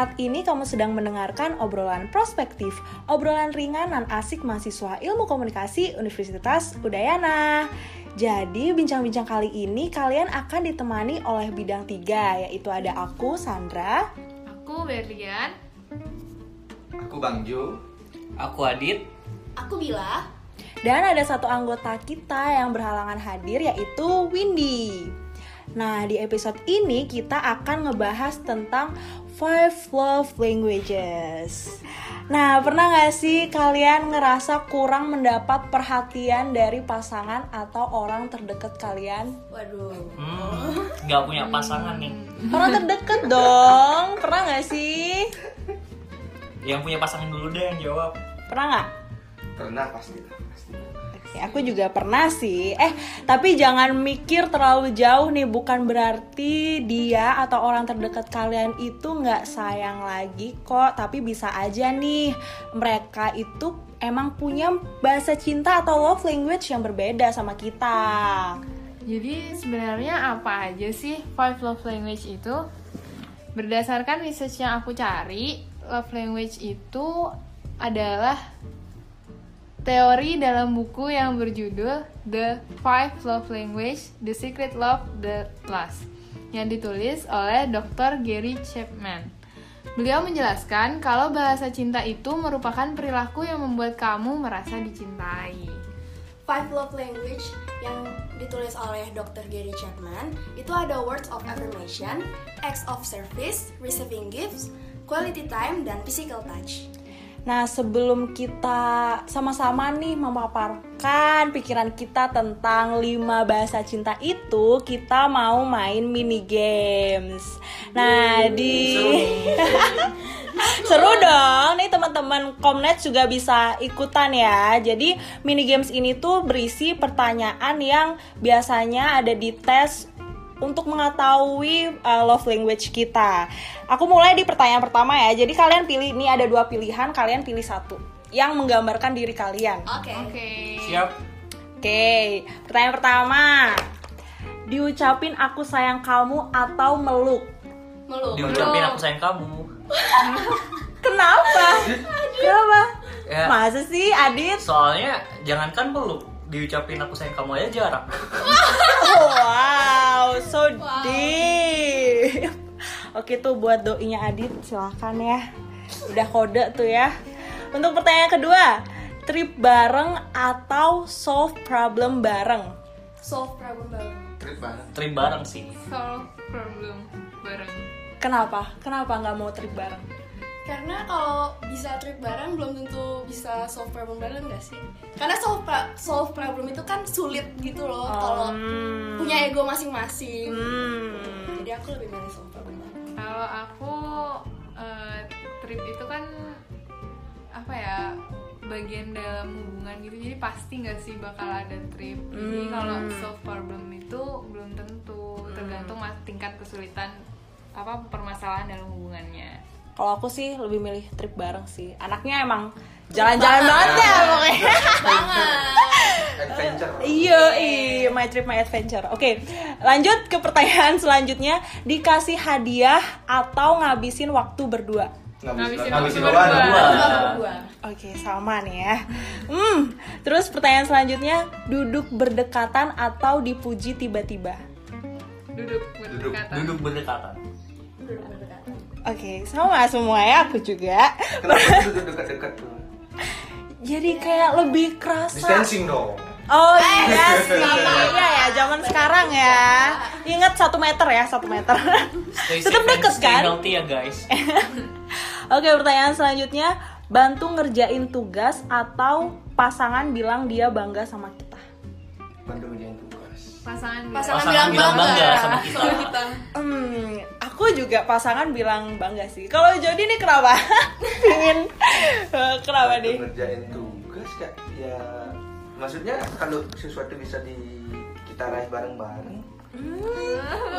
Saat ini kamu sedang mendengarkan obrolan prospektif, obrolan ringan dan asik mahasiswa ilmu komunikasi Universitas Udayana. Jadi bincang-bincang kali ini kalian akan ditemani oleh bidang tiga, yaitu ada aku, Sandra. Aku Berlian. Aku Bang Jo. Aku Adit. Aku Bila. Dan ada satu anggota kita yang berhalangan hadir yaitu Windy. Nah, di episode ini kita akan ngebahas tentang five love languages. Nah, pernah gak sih kalian ngerasa kurang mendapat perhatian dari pasangan atau orang terdekat kalian? Waduh. Hmm, nggak punya pasangan nih. Orang terdekat dong, pernah gak sih? Yang punya pasangan dulu deh yang jawab. Pernah nggak? Pernah pasti. pasti. Oke, aku juga pernah sih. Eh, tapi jangan mikir terlalu jauh nih. Bukan berarti dia atau orang terdekat kalian itu nggak sayang lagi kok. Tapi bisa aja nih, mereka itu emang punya bahasa cinta atau love language yang berbeda sama kita. Jadi sebenarnya apa aja sih five love language itu? Berdasarkan research yang aku cari, love language itu adalah teori dalam buku yang berjudul The Five Love Language: The Secret Love the Plus yang ditulis oleh Dr. Gary Chapman. Beliau menjelaskan kalau bahasa cinta itu merupakan perilaku yang membuat kamu merasa dicintai. Five love language yang ditulis oleh Dr. Gary Chapman itu ada words of affirmation, acts of service, receiving gifts, quality time, dan physical touch. Nah, sebelum kita sama-sama nih memaparkan pikiran kita tentang lima bahasa cinta itu, kita mau main mini games. Nah, di Seru dong, nih teman-teman Komnet juga bisa ikutan ya. Jadi mini games ini tuh berisi pertanyaan yang biasanya ada di tes untuk mengetahui uh, love language kita. Aku mulai di pertanyaan pertama ya. Jadi kalian pilih ini ada dua pilihan, kalian pilih satu yang menggambarkan diri kalian. Oke. Oke. Siap. Oke, pertanyaan pertama. Diucapin aku sayang kamu atau meluk? Meluk. Diucapin aku sayang kamu. Kenapa? Kenapa? Ya. Masa sih Adit? Soalnya jangankan peluk, diucapin aku sayang kamu aja jarak. Wow, so deep. Oke tuh buat doinya Adit silahkan ya. Udah kode tuh ya. Untuk pertanyaan kedua, trip bareng atau solve problem bareng? Solve problem bareng. Trip banget. Trip bareng sih. Solve problem bareng. Kenapa? Kenapa nggak mau trip bareng? Karena kalau bisa trip bareng belum tentu bisa solve problem bareng gak sih? Karena solve pra- solve problem itu kan sulit gitu loh kalau Hmm. punya ego masing-masing. Hmm. Jadi aku lebih milih solve problem bareng. Kalau aku eh, trip itu kan apa ya bagian dalam hubungan gitu jadi pasti nggak sih bakal ada trip jadi Hmm. kalau solve problem itu belum tentu tergantung mas- tingkat kesulitan apa permasalahan dalam hubungannya Kalau aku sih lebih milih trip bareng sih. Anaknya emang jalan-jalan banget ya pokoknya. Adventure. Iya, iya, my trip, my adventure. Oke, lanjut ke pertanyaan selanjutnya. Dikasih hadiah atau ngabisin waktu berdua? Ngabisin ngabisin waktu berdua. Berdua. Berdua. Oke, sama nih ya. Hmm, terus pertanyaan selanjutnya, duduk berdekatan atau dipuji tiba-tiba? duduk Duduk, berdekatan Duduk berdekatan. Duduk berdekatan. Oke, sama semua ya, aku juga. Kenapa duduk dekat-dekat tuh? Jadi kayak lebih kerasa. Distancing dong. Oh iya sih, iya ya, zaman sekarang ya. Ingat satu meter ya, satu meter. Stay Tetap deket stay kan? healthy ya guys. Oke, pertanyaan selanjutnya, bantu ngerjain tugas atau pasangan bilang dia bangga sama kita? Bantu ngerjain tugas. pasangan Pasangan Pasangan bilang bilang bangga, bangga sama kita. kita. Hmm, aku juga pasangan bilang bangga sih. Kalau Jody nih kenapa? Pingin eh, kenapa nih? ngerjain tugas kak. Ya, maksudnya kalau sesuatu bisa di kita raih bareng-bareng.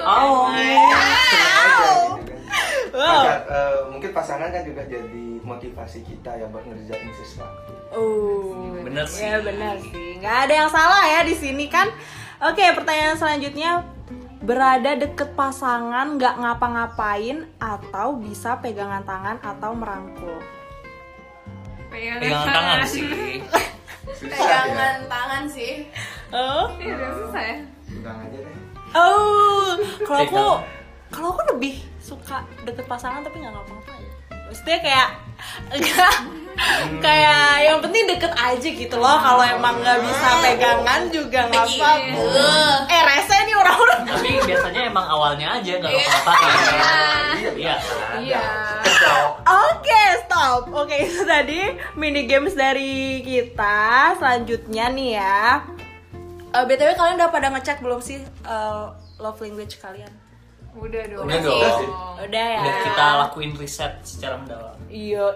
Oh. senang aja gitu kan. Wow. Maka, eh, mungkin pasangan kan juga jadi motivasi kita ya buat ngerjain sesuatu. Oh, Bener sih. Ya benar sih. Nggak ada yang salah ya di sini kan. Oke, pertanyaan selanjutnya. Berada deket pasangan nggak ngapa-ngapain atau bisa pegangan tangan atau merangkul. Pegangan tangan sih. Susah Pegangan ya. tangan sih. Oh, Iya, susah ya. Pegang aja deh. oh, kalau aku kalau aku lebih suka deket pasangan tapi nggak ngapa-ngapain. Maksudnya kayak enggak kayak yang penting deket aja gitu loh. Kalau emang nggak bisa pegangan juga nggak apa-apa. Eh rese nih orang-orang. Tapi biasanya emang awalnya aja nggak apa-apa. Iya. Iya. kan? Iya. Oke, stop. Oke, itu tadi mini games dari kita. Selanjutnya nih ya. Eh, BTW kalian udah pada ngecek belum sih eh, love language kalian? Udah dong. Udah dong. Udah ya. Udah kita lakuin riset secara mendalam. Iya,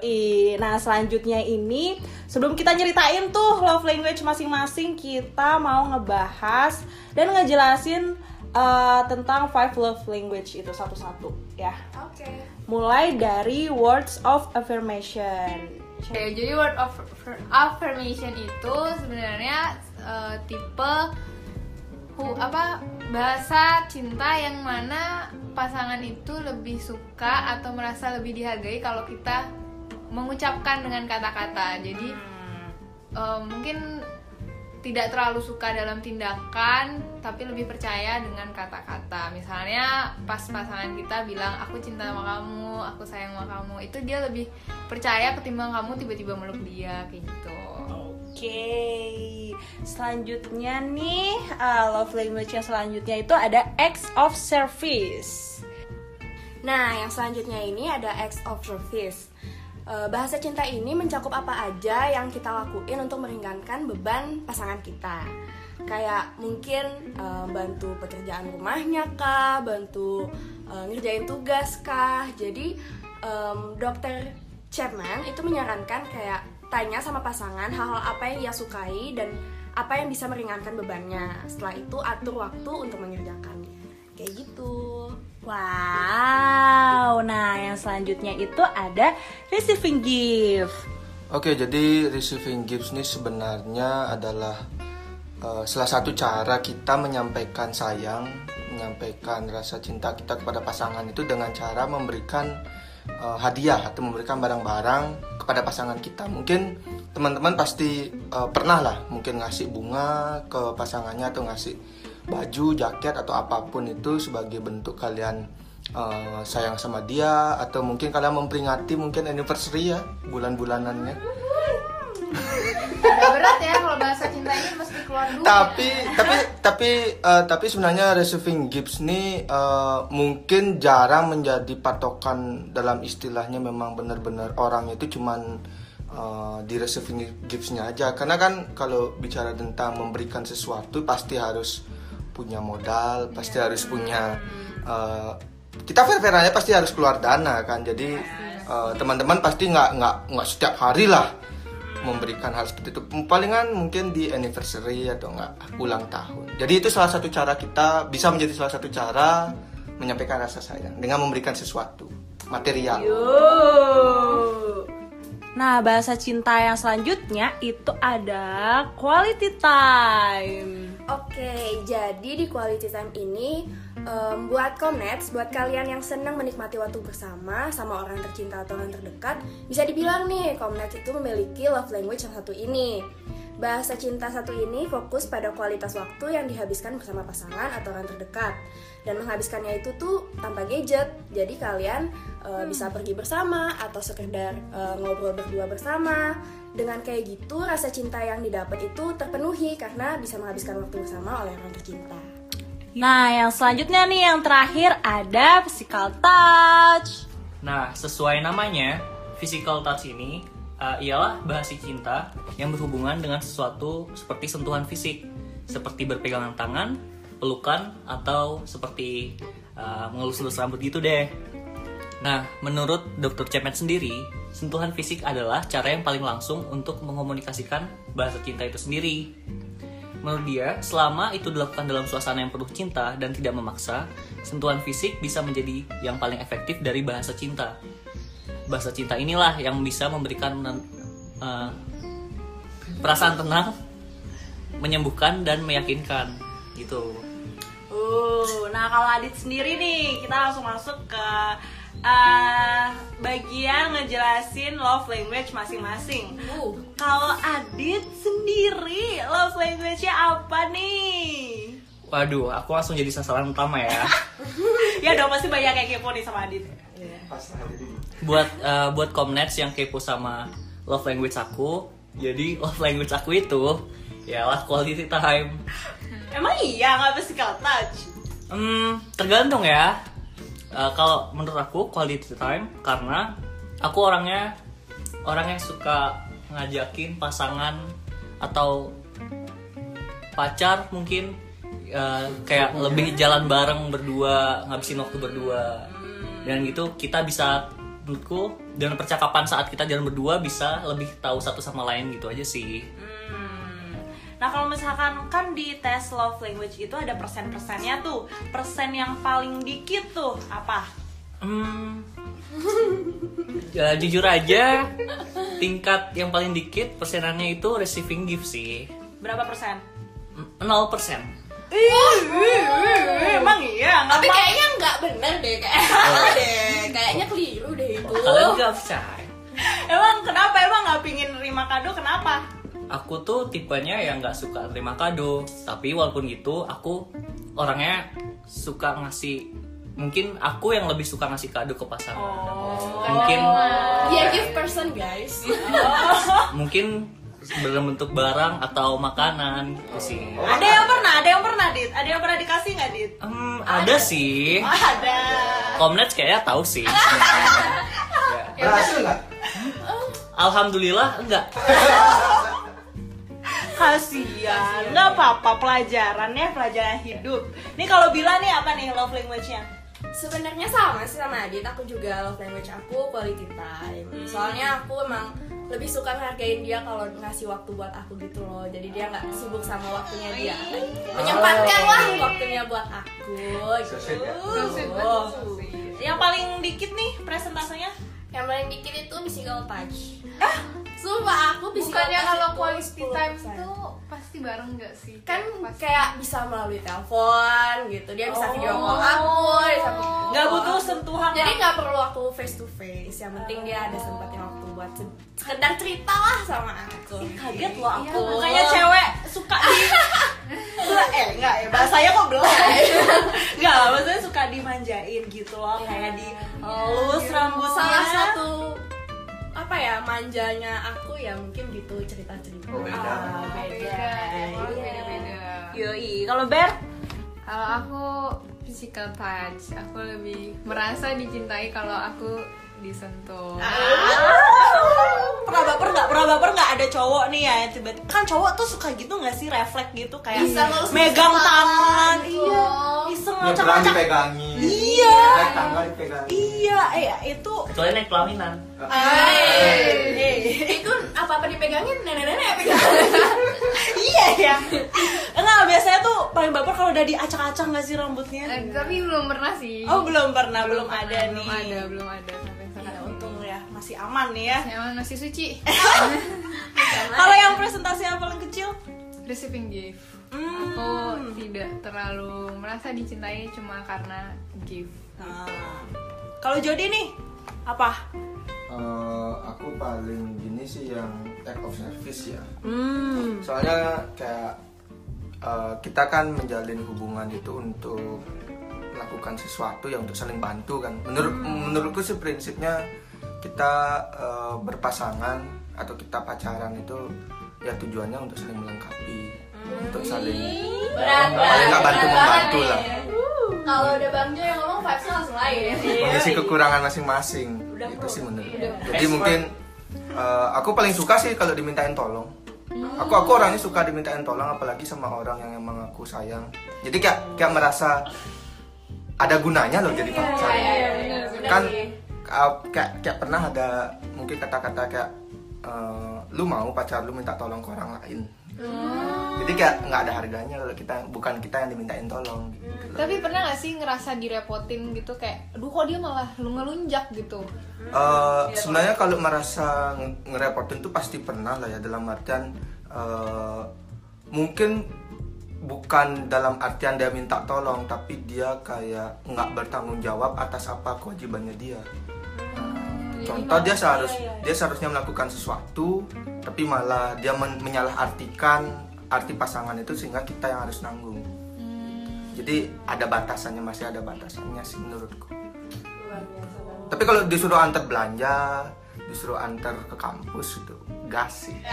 nah selanjutnya ini sebelum kita nyeritain tuh love language masing-masing, kita mau ngebahas dan ngejelasin eh, tentang five love language itu satu-satu ya. Oke. Mulai dari words of affirmation. Oke, jadi word of affirmation itu sebenarnya eh, tipe hu- apa bahasa cinta yang mana pasangan itu lebih suka atau merasa lebih dihargai kalau kita mengucapkan dengan kata-kata. Jadi eh, mungkin tidak terlalu suka dalam tindakan tapi lebih percaya dengan kata-kata. Misalnya pas pasangan kita bilang aku cinta sama kamu aku sayang sama kamu itu dia lebih percaya ketimbang kamu tiba-tiba meluk dia kayak gitu Oke, selanjutnya nih uh, love language yang selanjutnya itu ada acts of service. Nah, yang selanjutnya ini ada acts of service. Eh, bahasa cinta ini mencakup apa aja yang kita lakuin untuk meringankan beban pasangan kita. Kayak mungkin eh, bantu pekerjaan rumahnya kah, bantu eh, ngerjain tugas kah. Jadi em, dokter Chapman itu menyarankan kayak tanya sama pasangan hal-hal apa yang ia sukai dan apa yang bisa meringankan bebannya. Setelah itu atur waktu untuk mengerjakannya. Kayak gitu. Wow, nah yang selanjutnya itu ada receiving gift. Oke, jadi receiving gifts ini sebenarnya adalah eh, salah satu cara kita menyampaikan sayang, menyampaikan rasa cinta kita kepada pasangan itu dengan cara memberikan eh, hadiah atau memberikan barang-barang kepada pasangan kita. Mungkin teman-teman pasti eh, pernah lah, mungkin ngasih bunga ke pasangannya atau ngasih baju, jaket atau apa pun itu sebagai bentuk kalian eh, sayang sama dia atau mungkin kalian memperingati mungkin anniversary ya bulan-bulanannya. Berat ya kalau bahasa cinta keluar dulu tapi tapi tapi eh, tapi sebenarnya receiving gifts ini eh, mungkin jarang menjadi patokan dalam istilahnya memang benar-benar orang itu cuman eh, di receiving giftsnya aja. Karena kan kalau bicara tentang memberikan sesuatu pasti harus punya modal pasti harus punya eh, kita fair fair aja pasti harus keluar dana kan. Jadi eh, teman-teman pasti nggak nggak nggak setiap hari lah memberikan hal seperti itu. Palingan mungkin di anniversary atau enggak ulang tahun. Jadi itu salah satu cara kita bisa menjadi salah satu cara menyampaikan rasa sayang dengan memberikan sesuatu material. Nah, bahasa cinta yang selanjutnya itu ada quality time. Oke, jadi di quality time ini em, buat komnets, buat kalian yang senang menikmati waktu bersama sama orang tercinta atau orang terdekat, bisa dibilang nih komnets itu memiliki love language yang satu ini. Bahasa cinta satu ini fokus pada kualitas waktu yang dihabiskan bersama pasangan atau orang terdekat. Dan menghabiskannya itu tuh tanpa gadget. Jadi kalian eh, bisa pergi bersama atau sekedar eh, ngobrol berdua bersama. Dengan kayak gitu rasa cinta yang didapat itu terpenuhi karena bisa menghabiskan waktu bersama oleh orang tercinta. Nah, yang selanjutnya nih yang terakhir ada physical touch. Nah, sesuai namanya, physical touch ini uh, ialah bahasa cinta yang berhubungan dengan sesuatu seperti sentuhan fisik, seperti berpegangan tangan, pelukan, atau seperti uh, mengelus-elus rambut gitu deh. Nah, menurut Dr. Chapman sendiri, sentuhan fisik adalah cara yang paling langsung untuk mengomunikasikan bahasa cinta itu sendiri. Menurut dia, selama itu dilakukan dalam suasana yang penuh cinta dan tidak memaksa, sentuhan fisik bisa menjadi yang paling efektif dari bahasa cinta. Bahasa cinta inilah yang bisa memberikan uh, perasaan tenang, menyembuhkan dan meyakinkan gitu. Uh, nah kalau Adit sendiri nih, kita langsung masuk ke uh, bagian ngejelasin love language masing-masing. Uh, Kalau Adit sendiri, love language-nya apa nih? Waduh, aku langsung jadi sasaran utama ya. Ya dong pasti banyak yang kepo nih sama Adit. buat eh, buat Comnets yang kepo sama love language aku, jadi love language aku itu ya lah quality time. Emang iya nggak physical touch? Hmm, tergantung ya. Eh, kalau menurut aku quality time karena aku orangnya orang yang suka ngajakin pasangan atau pacar mungkin eh, kayak lebih jalan bareng berdua, ngabisin waktu berdua. Dan gitu kita bisa menurutku dengan percakapan saat kita jalan berdua bisa lebih tahu satu sama lain gitu aja sih. Hmm. Nah kalau misalkan kan di tes love language itu ada persen-persennya tuh Persen yang paling dikit tuh apa? Hmm. ya, jujur aja, tingkat yang paling dikit persenannya itu receiving gift sih. Berapa persen? 0 persen. Emang iya nggak tapi kayaknya nggak bener deh, kayak salah deh, kayaknya keliru deh itu. Kalian gak percaya? Emang kenapa? Aku tuh tipenya yang nggak suka terima kado. Tapi walaupun gitu, aku orangnya suka ngasih. Mungkin aku yang lebih suka ngasih kado ke pasangan. Mungkin Dia gift person guys. mungkin dalam bentuk barang atau makanan gitu sih. Ada yang pernah? Ada yang pernah, Dit? Ada yang pernah dikasih nggak, Dit? Hmm, ada sih. Oh, ada. Komnet kayaknya tahu sih. Ya. Berhasil nggak? Alhamdulillah enggak. Kasian, nggak apa-apa pelajaran ya, pelajaran hidup. Nih kalau Bila nih apa nih love language-nya? Sebenarnya sama sih sama Adit, aku juga love language aku quality time. Soalnya aku emang lebih suka ngehargain dia kalau ngasih waktu buat aku gitu loh. Jadi dia nggak sibuk sama waktunya dia. Menyempatkan lah waktunya buat aku. Gitu. Oh. Yang paling dikit nih presentasenya? Yang paling dikit itu physical touch. Sumpah aku physical Bukannya kalau quality time 10%. itu pasti bareng nggak sih? kan Pas- kayak bisa melalui telepon gitu dia bisa video call aku bisa Nggak call butuh sentuhan jadi lah. nggak perlu aku face to face yang penting dia ada sempatin waktu buat se- sekedar cerita lah sama aku Kaget loh aku. Iya. Makanya cewek suka di Bela- eh enggak ya bahasanya kok belai enggak maksudnya suka dimanjain gitu loh kayak di lus rambutnya salah satu apa ya manjanya aku ya mungkin gitu cerita cerita Oh, beda. Ah, beda, beda emang Iya. beda-beda. yoi kalau Ber Kalau aku physical touch, aku lebih merasa dicintai kalau aku disentuh. pernah baper nggak pernah baper nggak ada cowok nih ya yang tiba kan cowok tuh suka gitu nggak sih refleks gitu kayak Bisa megang tangan gitu. iya iseng ngacak-ngacak dipegangi. Iya. Naik tangga dipegangi. iya eh itu Kecuali naik pelaminan. eh itu apa apa dipegangin nenek-nenek pegangin iya ya enggak biasanya tuh paling baper kalau udah diacak-acak nggak sih rambutnya Eh, tapi belum pernah sih. oh belum pernah belum, ada belum nih ada, belum ada masih aman nih ya Nyaman masih suci. kalau yang presentasi yang paling kecil Receiving gift. Hmm. Aku tidak terlalu merasa dicintai cuma karena gift. nah. kalau Jody nih apa Eh, aku paling gini sih yang act of service ya. hmm Soalnya kayak eh, kita kan menjalin hubungan itu untuk melakukan sesuatu yang untuk saling bantu kan. Menurut menurutku sih prinsipnya kita eh, berpasangan atau kita pacaran itu ya tujuannya untuk saling melengkapi, untuk saling berat paling nggak bantu membantu lah. kalau udah bang Jo yang ngomong vibesnya langsung lain. Mengisi kekurangan masing-masing. Itu sih menurut jadi mungkin eh, aku paling suka sih kalau dimintain tolong. Aku aku orangnya suka dimintain tolong apalagi sama orang yang emang aku sayang. Jadi kayak kayak merasa ada gunanya loh jadi pacar. kan uh, kayak kayak pernah ada mungkin kata-kata kayak eh, lu mau pacar lu minta tolong ke orang lain jadi kayak nggak ada harganya kalau kita bukan kita yang dimintain tolong gitu loh. Tapi pernah gak sih ngerasa direpotin gitu kayak, aduh kok dia malah lu ngelunjak gitu? Eh, sebenarnya kalau merasa nge- ngerepotin tuh pasti pernah lah ya dalam artian eh, mungkin bu- bukan dalam artian dia minta tolong tapi dia kayak nggak bertanggung jawab atas apa kewajibannya dia contoh dia seharus dia seharusnya melakukan sesuatu tapi malah dia men- menyalahartikan arti pasangan itu sehingga kita yang harus nanggung. Jadi ada batasannya masih ada batasannya sih menurutku. Tapi kalau disuruh antar belanja disuruh antar ke kampus itu gas sih.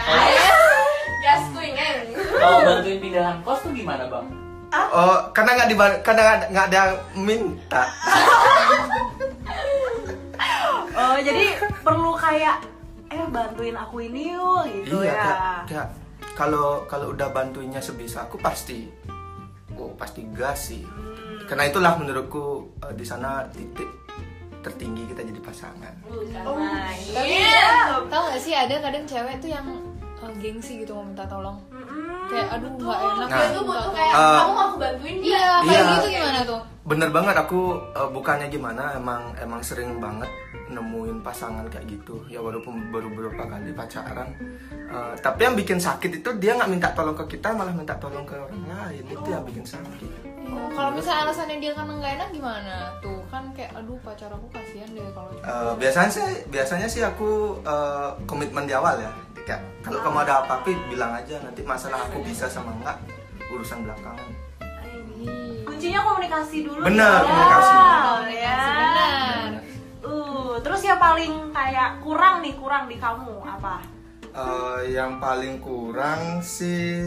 Gas kuingeng. Kalau bantuin pindahan kos tuh gimana bang? oh karena nggak diba- karena nggak- nggak ada minta Oh, jadi perlu kayak eh bantuin aku ini yuk gitu iya ya. kayak, kalau kalau udah bantuinnya sebisa aku pasti oh pasti gas sih Hmm. karena itulah menurutku eh, di sana titik tertinggi kita jadi pasangan Tapi tau gak sih ada kadang cewek tuh yang uh, gengsi gitu mau minta tolong. Kayak aduh nggak enak Nah. ya Itu butuh tolong. kayak Eh, kamu mau aku bantuin dia. Iya, kayak Iya. gitu gimana tuh? bener banget aku eh, bukannya gimana emang emang sering banget nemuin pasangan kayak gitu ya walaupun baru beberapa kali pacaran Eh, tapi yang bikin sakit itu dia nggak minta tolong ke kita malah minta tolong ke orang lain itu yang bikin sakit Oh, kalau misalnya alasannya dia karena nggak enak gimana? Tuh kan kayak aduh pacar aku kasihan deh kalau Eh, biasanya sih biasanya sih aku eh, komitmen di awal ya kayak kalau kamu ada apa-apa bilang aja nanti masalah aku bisa sama enggak urusan belakangan Kuncinya komunikasi dulu. Benar, ya. komunikasi. Ya. benar. Uh, terus yang paling kayak kurang nih, kurang di kamu apa? Eh, yang paling kurang sih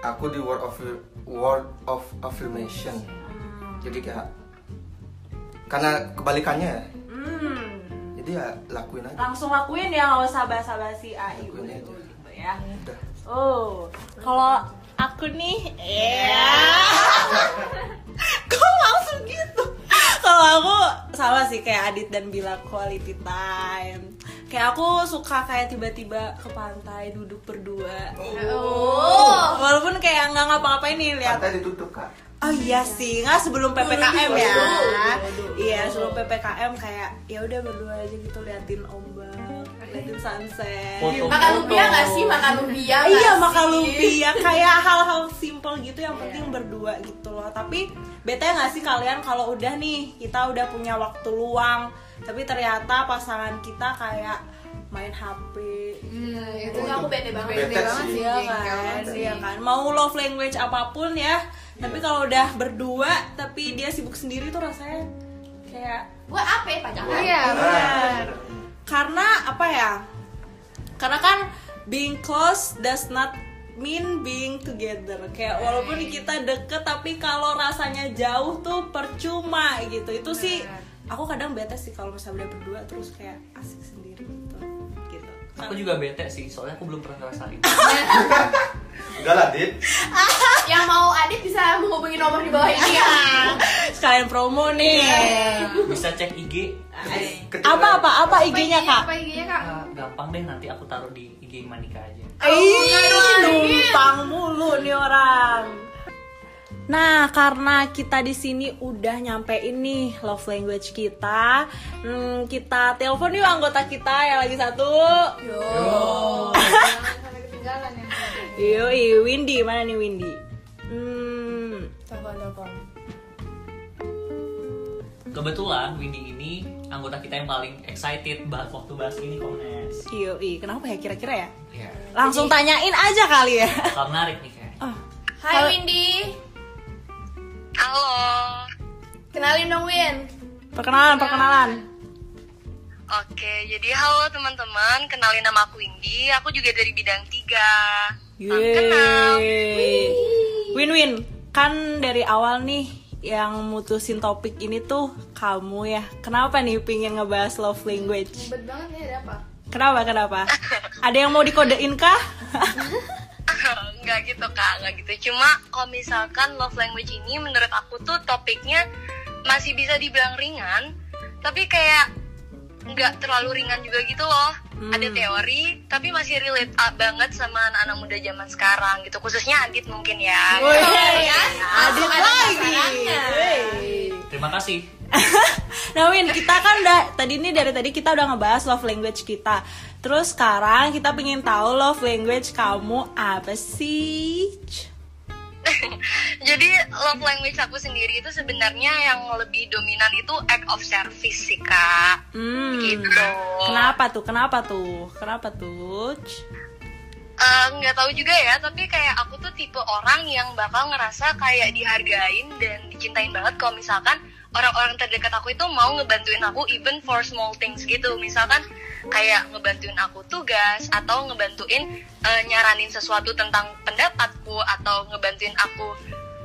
aku di word of word of affirmation jadi kayak karena kebalikannya ya Hmm. jadi ya lakuin aja Langsung lakuin ya, nggak usah basa-basi ah, iya, Lakuin aja. gitu ya. udah Oh, kalau aku nih, ya. Kok langsung gitu? Kalau aku sama sih kayak Adit dan bilang quality time. Kayak aku suka kayak tiba-tiba ke pantai duduk berdua. Oh. Walaupun kayak nggak ngapa-ngapain nih lihat. pantai ditutup kak Oh iya sih, nggak sebelum ppkm ya. Iya sebelum ppkm kayak ya udah berdua aja gitu liatin ombak, liatin sunset. Foto. Makan lumpia nggak sih? Makan lumpia Iya makan lumpia kayak hal-hal simple gitu yang penting berdua gitu loh. Tapi bete nggak sih kalian kalau udah nih kita udah punya waktu luang, tapi ternyata pasangan kita kayak main HP. Hmm, Itu aku bete banget. Bete banget sih. sih, Iya jengkel kan, iya kan. Mau love language apa pun ya, tapi kalau udah berdua tapi dia sibuk sendiri tuh rasanya kayak Buat apa ya pacaran? Iya, benar. Karena apa ya? Karena kan being close does not mean being together. Kayak walaupun kita deket tapi kalau rasanya jauh tuh percuma gitu. Itu sih aku kadang bete sih kalau misalnya udah berdua terus kayak asik sendiri. Aku juga bete sih, soalnya aku belum pernah ngerasain. udah lah dit Yang mau Adit bisa menghubungi nomor di bawah ini ya. Sekalian promo nih. Bisa cek IG. Apa apa apa IG-nya kak? Apa IG-nya kak? Ah, gampang deh nanti aku taruh di IG Manika aja. Ih, numpang mulu nih orang. Nah, karena kita di sini udah nyampe ini love language kita, hmm, kita telepon yuk anggota kita yang lagi satu. Jangan sampai ketinggalan ya. Yoi, Windy mana nih Windy? Hmm, Telepon telepon. Kebetulan Windy ini anggota kita yang paling excited bahas waktu bahas ini Komnes. yoi, kenapa ya kira-kira ya? Iya. Langsung tanyain aja kali ya. Kalau menarik nih kayak. Oh, Hai Windy. Halo. Kenalin dong Win. perkenalan, perkenalan. Oke, jadi halo teman-teman, kenalin nama aku Indi, aku juga dari bidang 3. Salam kenal. Yeay. Win-win, kan dari awal nih yang mutusin topik ini tuh kamu ya. Kenapa nih pingin ngebahas love language? Ribet banget nih ada apa? Kenapa, kenapa? Ada yang mau dikodein kah? Nggak gitu kak, nggak gitu. Cuma kalau misalkan love language ini menurut aku tuh topiknya masih bisa dibilang ringan, tapi kayak nggak terlalu ringan juga gitu loh. Ada teori, tapi masih relate banget sama anak-anak muda zaman sekarang gitu. Khususnya Adit mungkin ya. Adit lagi. Wey. Terima kasih. nah Win, kita kan udah tadi ini dari tadi kita udah ngebahas love language kita. Terus sekarang kita pengen tahu love language kamu apa sih? Jadi love language aku sendiri itu sebenarnya yang lebih dominan itu act of service sih kak. Hmm. Gitu. Kenapa tuh? Kenapa tuh? Kenapa tuh? Eh, nggak tahu juga ya tapi kayak aku tuh tipe orang yang bakal ngerasa kayak dihargain dan dicintain banget kalau misalkan orang-orang terdekat aku itu mau ngebantuin aku even for small things gitu misalkan kayak ngebantuin aku tugas atau ngebantuin eh, nyaranin sesuatu tentang pendapatku atau ngebantuin aku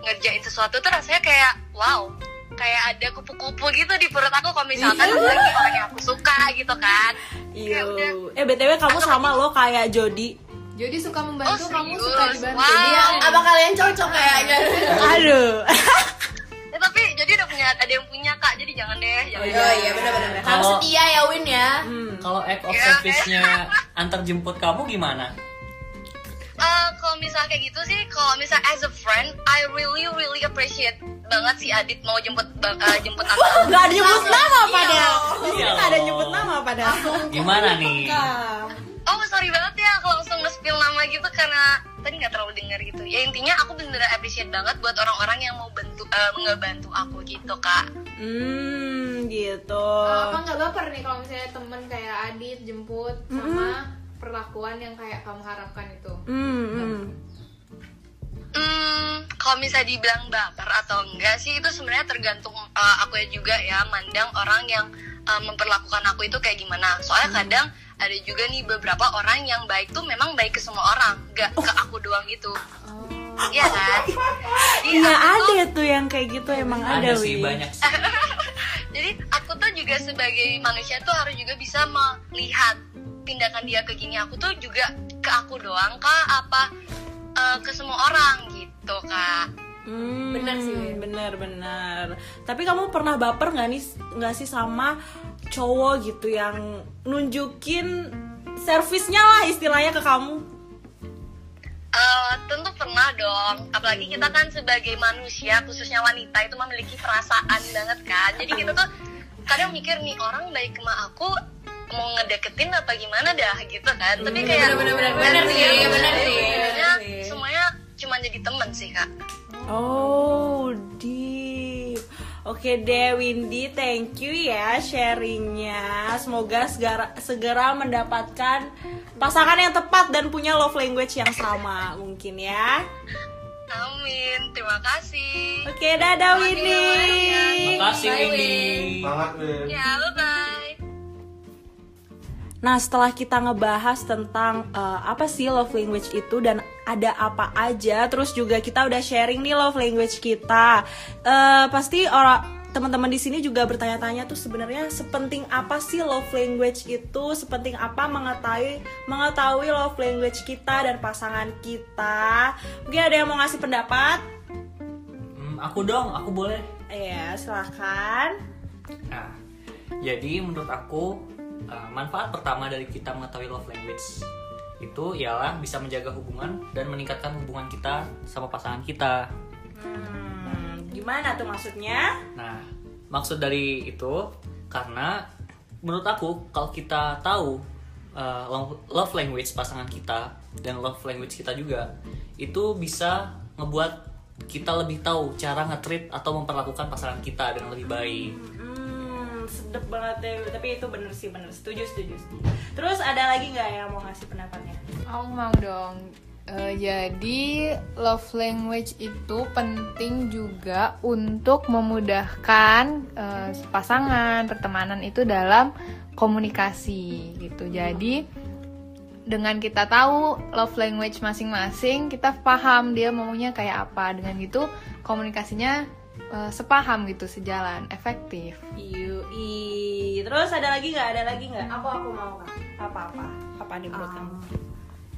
ngerjain sesuatu tuh rasanya kayak wow kayak ada kupu-kupu gitu di perut aku kalau misalkan lagi orang yang aku suka gitu kan Iya. Eh btw kamu sama lo kayak Jody. Jadi suka membantu, Oh, kamu suka dibantu. Wow. Apa kalian cocok kayaknya? Aduh. Jadi udah punya ada yang punya kak jadi jangan deh jangan Oh iya benar-benar. Harus Kalau- setia ya Win ya. Kalau act of Iya. service-nya antar jemput kamu gimana? Eh, kalau misalnya kayak gitu sih kalau misalnya as a friend I really really appreciate banget si Adit mau jemput eh, jemput aku Gak ada nyebut nama padahal. Sini Iya. gak ada nyebut nama padahal. Gimana nih? oh sorry banget ya kalau langsung nge-spill nama gitu karena tadi nggak terlalu dengar gitu ya intinya aku bener-bener appreciate banget buat orang-orang yang mau bantu eh, ngebantu aku gitu kak Hmm, gitu. Eh, apa nggak baper nih kalau misalnya temen kayak Adit jemput sama perlakuan yang kayak kamu harapkan itu? Hmm, hmm. Hmm, kalau misalnya dibilang baper atau enggak sih itu sebenarnya tergantung uh, aku ya juga ya mandang orang yang uh, memperlakukan aku itu kayak gimana. Soalnya kadang ada juga nih beberapa orang yang baik tuh memang baik ke semua orang, gak ke aku doang gitu. Iya kan? Jadi Iya aku tuh- ada tuh yang kayak gitu emang ada, Ada sih Wi. banyak sih. Jadi aku tuh juga sebagai manusia tuh harus juga bisa melihat tindakan dia ke gini aku tuh juga ke aku doang kah apa uh, ke semua orang gitu kak. Hmm, Bener sih, bener. Tapi kamu pernah baper nggak nih nggak sih sama cowok gitu yang nunjukin servisnya lah istilahnya ke kamu? Eh, tentu pernah dong. Apalagi kita kan sebagai manusia khususnya wanita itu memiliki perasaan banget kan. Jadi kita tuh kadang mikir nih orang baik sama aku mau ngedeketin apa gimana dah gitu kan. Tapi kayak bener-bener, bener sih, bener sebenarnya bener sih. semuanya cuma jadi temen sih kak Oh, deep. Oke deh Windy, thank you ya sharingnya. Semoga segera, segera mendapatkan pasangan yang tepat dan punya love language yang sama mungkin ya. amin terima kasih Oke, dadah Windy. Makasih Windy. Semangat, Win. ya bye Nah, setelah kita ngebahas tentang eh, apa sih love language itu dan ada apa aja, terus juga kita udah sharing nih love language kita. Eh, pasti orang teman-teman di sini juga bertanya-tanya tuh sebenarnya sepenting apa sih love language itu? Sepenting apa mengetahui mengetahui love language kita dan pasangan kita? Mungkin ada yang mau ngasih pendapat? Hmm, aku dong, aku boleh. Ya, silahkan. Nah, jadi menurut aku uh, manfaat pertama dari kita mengetahui love language itu ialah bisa menjaga hubungan dan meningkatkan hubungan kita sama pasangan kita. Hmm, gimana tuh maksudnya? Nah, maksud dari itu karena menurut aku kalau kita tahu uh, lo- love language pasangan kita dan love language kita juga itu bisa ngebuat kita lebih tahu cara nge-treat atau memperlakukan pasangan kita dengan lebih baik. Hmm, sedep banget deh. Tapi itu bener sih, bener. Setuju, setuju. Terus ada lagi nggak yang mau ngasih pendapatnya? Aku mau dong. Eh, jadi love language itu penting juga untuk memudahkan eh, pasangan pertemanan itu dalam komunikasi gitu. Jadi dengan kita tahu love language masing-masing, kita paham dia maunya kayak apa. Dengan gitu komunikasinya eh, sepaham gitu, sejalan, efektif. Yui. Terus ada lagi nggak? Ada lagi nggak? Aku aku mau kak. Apa-apa? Apa nih menurut kamu?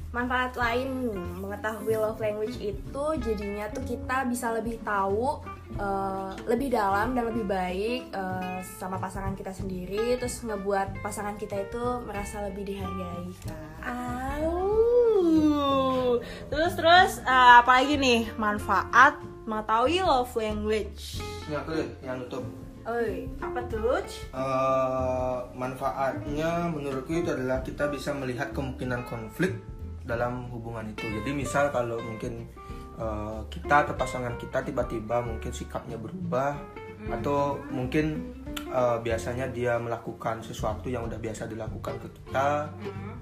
manfaat lain mengetahui love language itu jadinya tuh kita bisa lebih tahu eh, lebih dalam dan lebih baik eh, sama pasangan kita sendiri terus ngebuat pasangan kita itu merasa lebih dihargai kak Au. Terus terus eh, apa lagi nih manfaat mengetahui love language? Ini aku yang nutup. Oi, apa tuh? Eh, manfaatnya menurutku itu adalah kita bisa melihat kemungkinan konflik dalam hubungan itu. Jadi misal kalau mungkin eh, kita atau pasangan kita tiba-tiba mungkin sikapnya berubah atau mungkin eh, biasanya dia melakukan sesuatu yang udah biasa dilakukan ke kita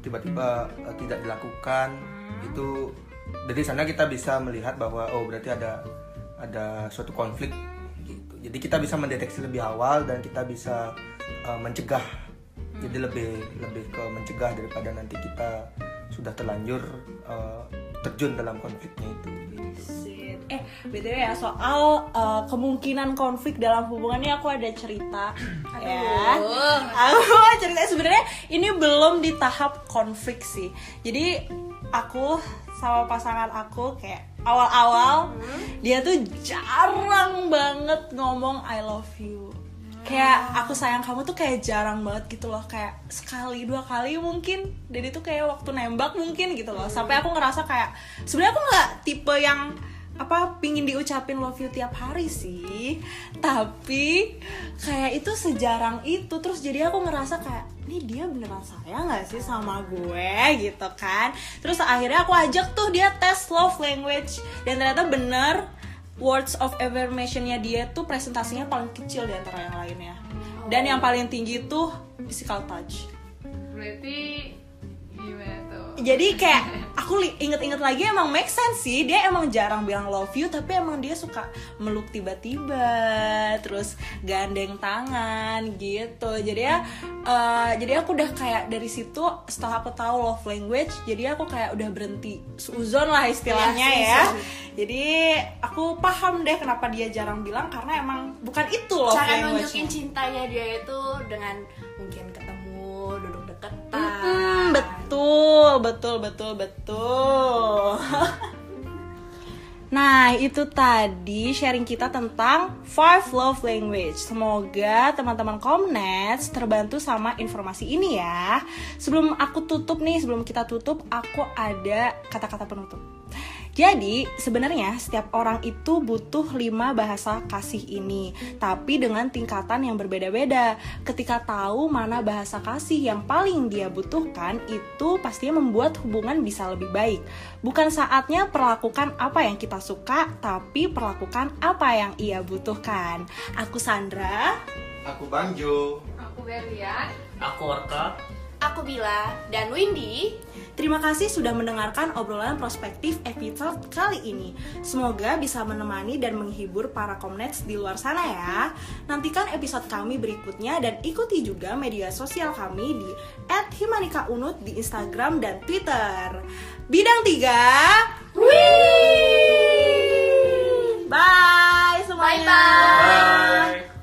tiba-tiba eh, tidak dilakukan itu dari sana kita bisa melihat bahwa oh berarti ada ada suatu konflik gitu jadi kita bisa mendeteksi lebih awal dan kita bisa eh, mencegah jadi lebih lebih ke mencegah daripada nanti kita sudah terlanjur eh, terjun dalam konfliknya itu. Eh, btw ya soal uh, kemungkinan konflik dalam hubungannya aku ada cerita ya. Aku cerita sebenarnya ini belum di tahap konflik sih. Jadi aku sama pasangan aku kayak awal-awal dia tuh jarang banget ngomong I love you. Kayak aku sayang kamu tuh kayak jarang banget gitu loh. Kayak sekali dua kali mungkin. Dan itu kayak waktu nembak mungkin gitu loh. Sampai aku ngerasa kayak sebenarnya aku nggak tipe yang apa pingin diucapin love you tiap hari sih. Tapi kayak itu sejarang itu. Terus jadi aku ngerasa kayak ini dia beneran sayang nggak sih sama gue? Gitu kan. Terus akhirnya aku ajak tuh dia tes love language. Dan ternyata bener words of affirmationnya dia tuh presentasinya paling kecil di antara yang lainnya. Dan yang paling tinggi tuh physical touch. Berarti gimana tuh? Jadi kayak aku inget-inget lagi emang make sense sih. Dia emang jarang bilang love you tapi emang dia suka meluk tiba-tiba terus gandeng tangan gitu. Jadi ya eh, jadi aku udah kayak dari situ setelah aku tahu love language jadi aku kayak udah berhenti suzon lah istilahnya Iya, ya. jadi aku paham deh kenapa dia jarang bilang karena emang bukan itu love Cara language nunjukin cintanya dia itu dengan mungkin ketemu, duduk deketan. Hmm, betul, betul, betul, betul. Nah, itu tadi sharing kita tentang five love language. Semoga teman-teman Komnets terbantu sama informasi ini ya. Sebelum aku tutup nih, sebelum kita tutup, aku ada kata-kata penutup. Jadi, sebenarnya setiap orang itu butuh lima bahasa kasih ini, tapi dengan tingkatan yang berbeda-beda. Ketika tahu mana bahasa kasih yang paling dia butuhkan, itu pastinya membuat hubungan bisa lebih baik. Bukan saatnya perlakukan apa yang kita suka, tapi perlakukan apa yang ia butuhkan. Aku Sandra. aku Bangjo Aku Berlian. Aku Orka. Aku Bila dan Windy. Terima kasih sudah mendengarkan obrolan prospektif episode kali ini. Semoga bisa menemani dan menghibur para komnets di luar sana ya. Nantikan episode kami berikutnya dan ikuti juga media sosial kami di @himanikaunut di Instagram dan Twitter. Bidang 3. Bye semuanya. Bye bye.